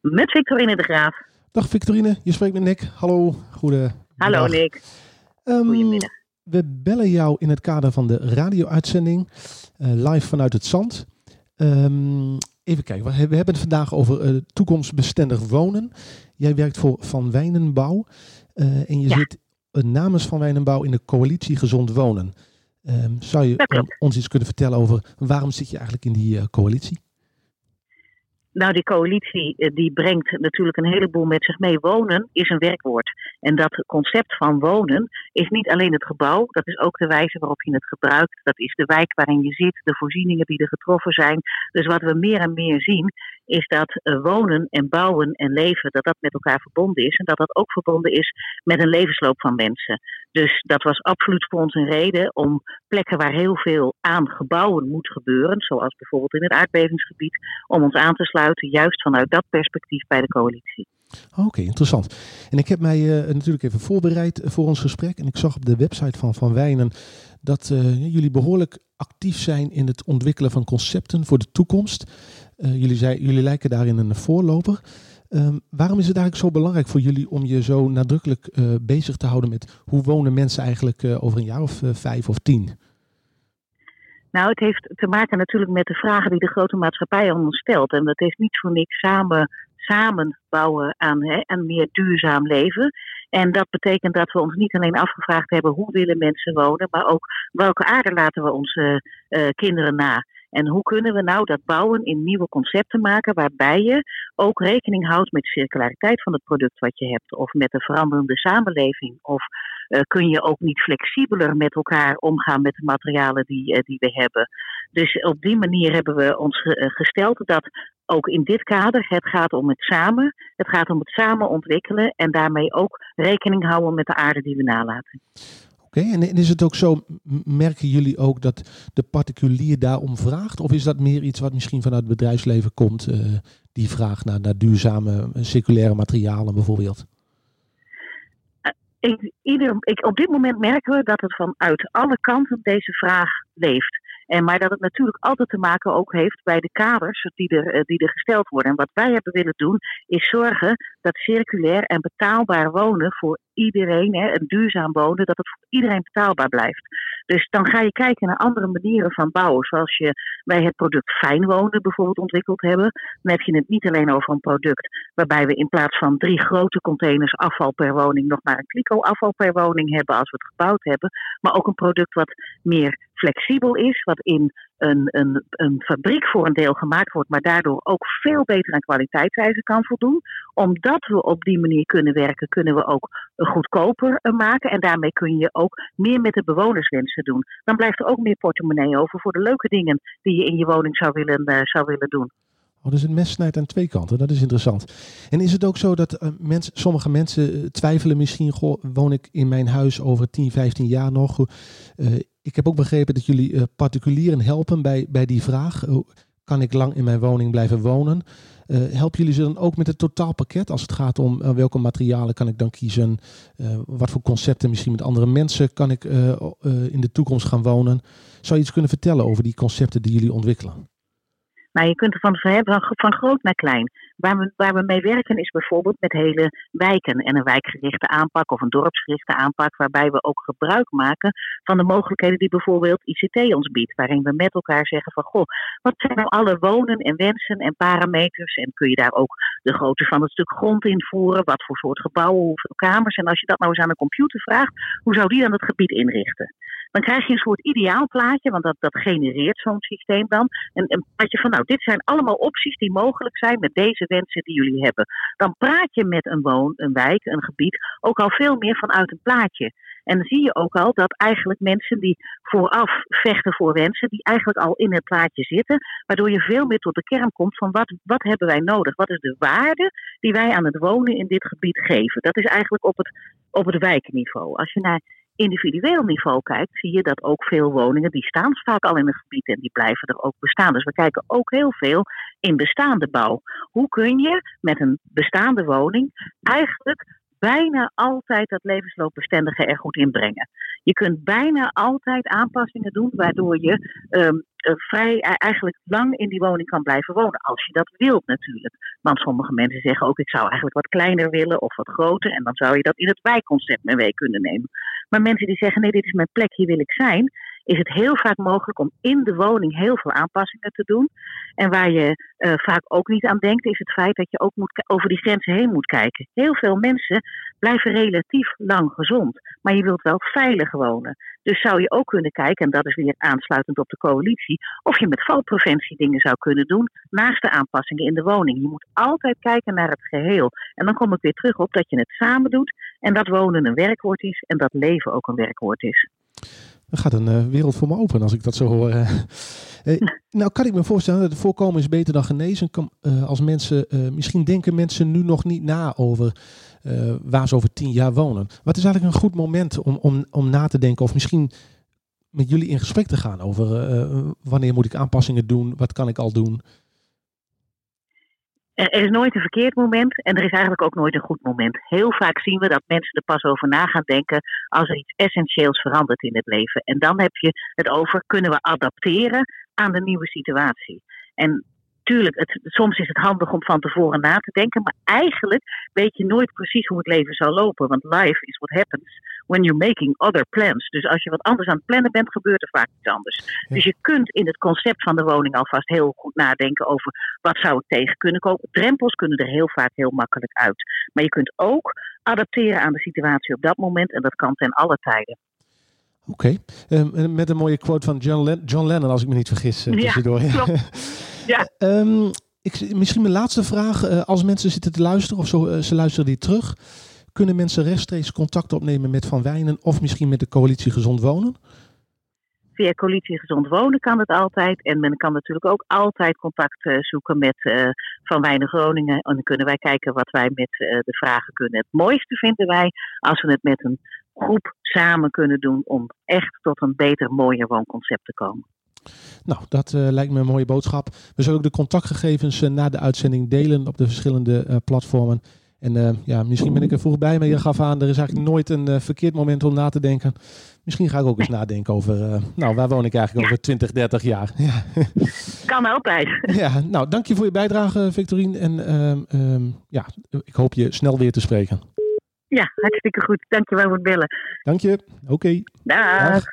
Met Victorine de Graaf. Dag Victorine, je spreekt met Nick. Hallo, goede. Hallo Nick. Um, Goedemiddag. We bellen jou in het kader van de radio-uitzending uh, live vanuit het Zand. Um, even kijken, we hebben het vandaag over uh, toekomstbestendig wonen. Jij werkt voor Van Wijnenbouw uh, en je Ja. zit namens Van Wijnenbouw in de coalitie Gezond Wonen. Um, zou je ons iets kunnen vertellen over waarom zit je eigenlijk in die coalitie? Nou, die coalitie eh, die brengt natuurlijk een heleboel met zich mee. Wonen is een werkwoord. En dat concept van wonen is niet alleen het gebouw, dat is ook de wijze waarop je het gebruikt. Dat is de wijk waarin je zit, de voorzieningen die er getroffen zijn. Dus wat we meer en meer zien, is dat eh, wonen en bouwen en leven, dat dat met elkaar verbonden is. En dat dat ook verbonden is met een levensloop van mensen. Dus dat was absoluut voor ons een reden om plekken waar heel veel aan gebouwen moet gebeuren, zoals bijvoorbeeld in het aardbevingsgebied, om ons aan te sluiten, juist vanuit dat perspectief bij de coalitie. Oké, interessant. En ik heb mij uh, natuurlijk even voorbereid voor ons gesprek. En ik zag op de website van Van Wijnen dat jullie behoorlijk actief zijn in het ontwikkelen van concepten voor de toekomst. Uh, jullie, zei, jullie lijken daarin een voorloper. Um, waarom is het eigenlijk zo belangrijk voor jullie om je zo nadrukkelijk uh, bezig te houden met hoe wonen mensen eigenlijk uh, over een jaar of vijf of tien? Nou, het heeft te maken natuurlijk met de vragen die de grote maatschappij ons stelt. En dat heeft niet voor niks samen, samen bouwen aan, hè, meer duurzaam leven. En dat betekent dat we ons niet alleen afgevraagd hebben hoe willen mensen wonen, maar ook welke aarde laten we onze kinderen na. En hoe kunnen we nou dat bouwen in nieuwe concepten maken, waarbij je ook rekening houdt met de circulariteit van het product wat je hebt, of met de veranderende samenleving, of uh, kun je ook niet flexibeler met elkaar omgaan met de materialen die, uh, die we hebben. Dus op die manier hebben we ons ge uh, gesteld dat ook in dit kader het gaat om het samen, het gaat om het samen ontwikkelen en daarmee ook rekening houden met de aarde die we nalaten. Oké, en is het ook zo, merken jullie ook dat de particulier daarom vraagt? Of is dat meer iets wat misschien vanuit het bedrijfsleven komt, uh, die vraag naar, naar duurzame, circulaire materialen bijvoorbeeld? Ik, ieder, ik, op dit moment merken we dat het vanuit alle kanten deze vraag leeft. En, maar dat het natuurlijk altijd te maken ook heeft bij de kaders die er, die er gesteld worden. En wat wij hebben willen doen, is zorgen dat circulair en betaalbaar wonen voor iedereen, hè, een duurzaam wonen, dat het voor iedereen betaalbaar blijft. Dus dan ga je kijken naar andere manieren van bouwen. Zoals je bij het product fijn wonen bijvoorbeeld ontwikkeld hebben. Dan heb je het niet alleen over een product waarbij we in plaats van drie grote containers afval per woning nog maar een kliko afval per woning hebben als we het gebouwd hebben. Maar ook een product wat meer flexibel is, wat in een, een, een fabriek voor een deel gemaakt wordt, maar daardoor ook veel beter aan kwaliteitseisen kan voldoen. Omdat we op die manier kunnen werken, kunnen we ook goedkoper maken en daarmee kun je ook meer met de bewonerswensen doen. Dan blijft er ook meer portemonnee over voor de leuke dingen die je in je woning zou willen, uh, zou willen doen. Oh, dus een mes snijdt aan twee kanten, dat is interessant. En is het ook zo dat uh, sommige mensen twijfelen misschien, goh, woon ik in mijn huis over 10, 15 jaar nog? Ik heb ook begrepen dat jullie uh, particulieren helpen bij, bij die vraag. kan ik lang in mijn woning blijven wonen? helpen jullie ze dan ook met het totaalpakket als het gaat om welke materialen kan ik dan kiezen? wat voor concepten misschien met andere mensen kan ik in de toekomst gaan wonen? Zou je iets kunnen vertellen over die concepten die jullie ontwikkelen? Nou, je kunt ervan hebben van groot naar klein. Waar we, waar we mee werken is bijvoorbeeld met hele wijken en een wijkgerichte aanpak of een dorpsgerichte aanpak, waarbij we ook gebruik maken van de mogelijkheden die bijvoorbeeld ICT ons biedt. Waarin we met elkaar zeggen van goh, wat zijn nou alle wonen en wensen en parameters en kun je daar ook de grootte van het stuk grond invoeren, wat voor soort gebouwen, hoeveel kamers. En als je dat nou eens aan een computer vraagt, hoe zou die dan het gebied inrichten? Dan krijg je een soort ideaal plaatje, want dat, dat genereert zo'n systeem dan. Een, een plaatje van, nou, dit zijn allemaal opties die mogelijk zijn met deze wensen die jullie hebben. Dan praat je met een woon, een wijk, een gebied ook al veel meer vanuit een plaatje. En dan zie je ook al dat eigenlijk mensen die vooraf vechten voor wensen, die eigenlijk al in het plaatje zitten, waardoor je veel meer tot de kern komt van wat, wat hebben wij nodig? Wat is de waarde die wij aan het wonen in dit gebied geven? Dat is eigenlijk op het, op het wijkniveau. Als je naar individueel niveau kijkt, zie je dat ook veel woningen, die staan vaak al in een gebied en die blijven er ook bestaan. Dus we kijken ook heel veel in bestaande bouw. Hoe kun je met een bestaande woning eigenlijk bijna altijd dat levensloopbestendige er goed in brengen. Je kunt bijna altijd aanpassingen doen waardoor je ehm, eh, vrij eigenlijk lang in die woning kan blijven wonen. Als je dat wilt natuurlijk. Want sommige mensen zeggen ook ik zou eigenlijk wat kleiner willen of wat groter. En dan zou je dat in het wijkconcept mee kunnen nemen. Maar mensen die zeggen nee dit is mijn plek, hier wil ik zijn is het heel vaak mogelijk om in de woning heel veel aanpassingen te doen. En waar je uh, vaak ook niet aan denkt, is het feit dat je ook moet, over die grenzen heen moet kijken. Heel veel mensen blijven relatief lang gezond, maar je wilt wel veilig wonen. Dus zou je ook kunnen kijken, en dat is weer aansluitend op de coalitie, of je met valpreventie dingen zou kunnen doen naast de aanpassingen in de woning. Je moet altijd kijken naar het geheel. En dan kom ik weer terug op dat je het samen doet en dat wonen een werkwoord is en dat leven ook een werkwoord is. Dan gaat een uh, wereld voor me open als ik dat zo hoor. Eh, nou kan ik me voorstellen dat voorkomen is beter dan genezen. Uh, als mensen, misschien denken mensen nu nog niet na over waar ze over tien jaar wonen. Wat is eigenlijk een goed moment om, om, om na te denken of misschien met jullie in gesprek te gaan over wanneer moet ik aanpassingen doen, wat kan ik al doen? Er is nooit een verkeerd moment en er is eigenlijk ook nooit een goed moment. Heel vaak zien we dat mensen er pas over na gaan denken als er iets essentieels verandert in het leven. En dan heb je het over, kunnen we adapteren aan de nieuwe situatie? En tuurlijk, het, soms is het handig om van tevoren na te denken, maar eigenlijk weet je nooit precies hoe het leven zal lopen. Want life is what happens when you're making other plans. Dus als je wat anders aan het plannen bent, gebeurt er vaak iets anders. Dus je kunt in het concept van de woning alvast heel goed nadenken over wat zou ik tegen kunnen komen. Drempels kunnen er heel vaak heel makkelijk uit. Maar je kunt ook adapteren aan de situatie op dat moment en dat kan ten alle tijden. Oké, ehm, met een mooie quote van John, John Lennon, als ik me niet vergis, uh, tussendoor. Ja, ja. um, ik, misschien mijn laatste vraag. Uh, als mensen zitten te luisteren of zo, uh, ze luisteren die terug, kunnen mensen rechtstreeks contact opnemen met Van Wijnen of misschien met de coalitie Gezond Wonen? Via coalitie Gezond Wonen kan het altijd. En men kan natuurlijk ook altijd contact zoeken met Van Wijnen Groningen. En dan kunnen wij kijken wat wij met de vragen kunnen. Het mooiste vinden wij als we het met een groep samen kunnen doen om echt tot een beter, mooier woonconcept te komen. Nou, dat uh, lijkt me een mooie boodschap. We zullen ook de contactgegevens uh, na de uitzending delen op de verschillende uh, platformen. En ja, misschien ben ik er vroeg bij, maar je gaf aan, er is eigenlijk nooit een verkeerd moment om na te denken. Misschien ga ik ook eens nadenken over, nou, waar woon ik eigenlijk over 20, 30 jaar? Ja. Kan altijd. Ja, nou, dank je voor je bijdrage, Victorine. En um, ja, ik hoop je snel weer te spreken. Ja, hartstikke goed. Dankjewel voor het bellen. Dank je. Oké. Okay. Dag.